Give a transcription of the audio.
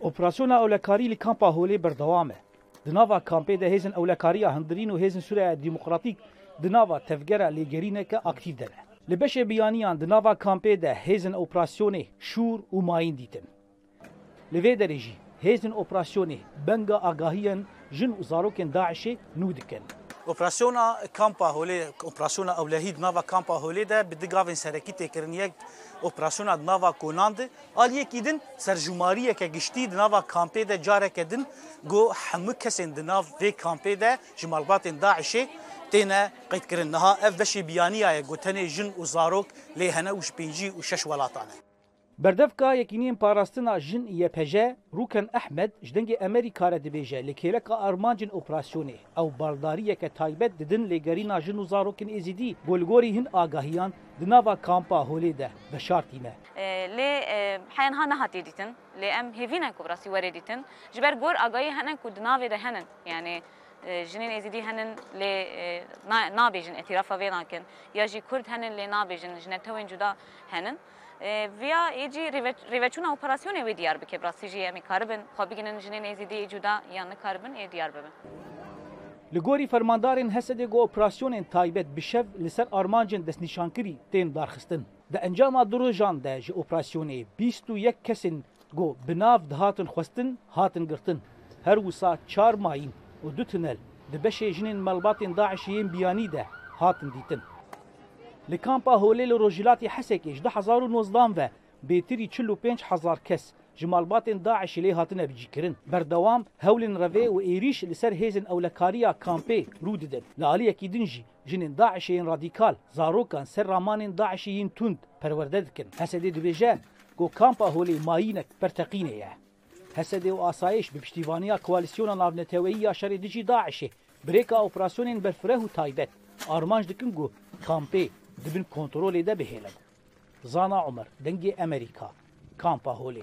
Operasyona ewlekarî li Kampa Holê berdewam e. Di nava kampê de hêzên ewlekariya Hundirîn û Hêzên Sûriyaya Demokratîk di nava tevgera lêgerîneke aktîv de ne. Li beşê biyaniyan di nava kampê de hêzên operasyonê şûr û mayîn dîtin. Li vê derê jî hêzên operasyonê benga agahiyên jin û zarokên DAIŞ'ê nû dikin. Operasyona Kampa Holê Operasyona ewlehî di nava Kampa Holê de bi du gavên serekî tê kirin. Yek operasyona di nava konan de Aliyekî din serjûmariyeke giştî di nava kampê de careke din got hemû kesên di nav vê kampê de ji malbatên DAIŞ'ê têne qeydkirin. Niha ev beşê biyaniya ye ku tenê jin û zarok lê hene û ji pêncî û şeş welatan e. Berdevka Yekîniyên Parastina Jin, YPJ, Rûken Ehmed ji dengê Amerîka re dibêje li kêleka armancên operasyonê ew baldariyeke taybet didin lêgerîna jin û zarokên Êzîdî ku li gorî hin agahiyan di nava kampa Holê de veşartîne. Lê heya niha nehatiye dîtin. Lê em hêvî ne ku bi rastî were dîtin. Ji ber gor agayî hene ku di navê de henin. Yanî jinên êzîdî henin lê nabêjin îtîrafa vê nakin. Ya jî kurd henin lê nabêjin jinetewên cuda henin. Viya yê cî rêveçûna operasyonê wê diyar bike. Bi rastî jî em ê karibin xwe bigihînin jinên êzîdî yê cuda yan nikaribin ê diyar bibin. Li gorî fermandarên Hesedê ku operasyonên taybet bi şev li ser armancên destnîşankirî tên darxistin. Di encama du rojan de ji operasyonê bîst û yek kesên ku bi nav dihatin xwestin hatin girtin. Her wisa çar mayîn û du tunel di beşê jinên malbatên DAIŞ'ê yên biyanî de hatin dîtin. Li Kampa Holê li Rojhilatê Hesekê ji du hezar û nozdan ve bêtirî çil û pênc hezar kes ji malbatên DAIŞ'ê lê hatine bicîkirin. Berdewam hewlên revê û êrîş li ser hêzên ewlekariya kampê rû didin. Li aliyekî din jî Jinên DAIŞ'ê yên radîkal, zarokan ser ramanên DAIŞ'ê yên tund perwerde dikin. Hesedê dibêje ku Kampa Holê mayinek per teqînê ye. Hesedê û Asayîş bi piştîvaniya Koalîsyona Navneteweyî ya Şerê Dijî DAIŞ'ê birêka operasyonên berfireh û taybet armanc dikin ku kampê di bin kontrolê de bihêlin. Zana Omer, Dengê Emerîka, Kampa Holê.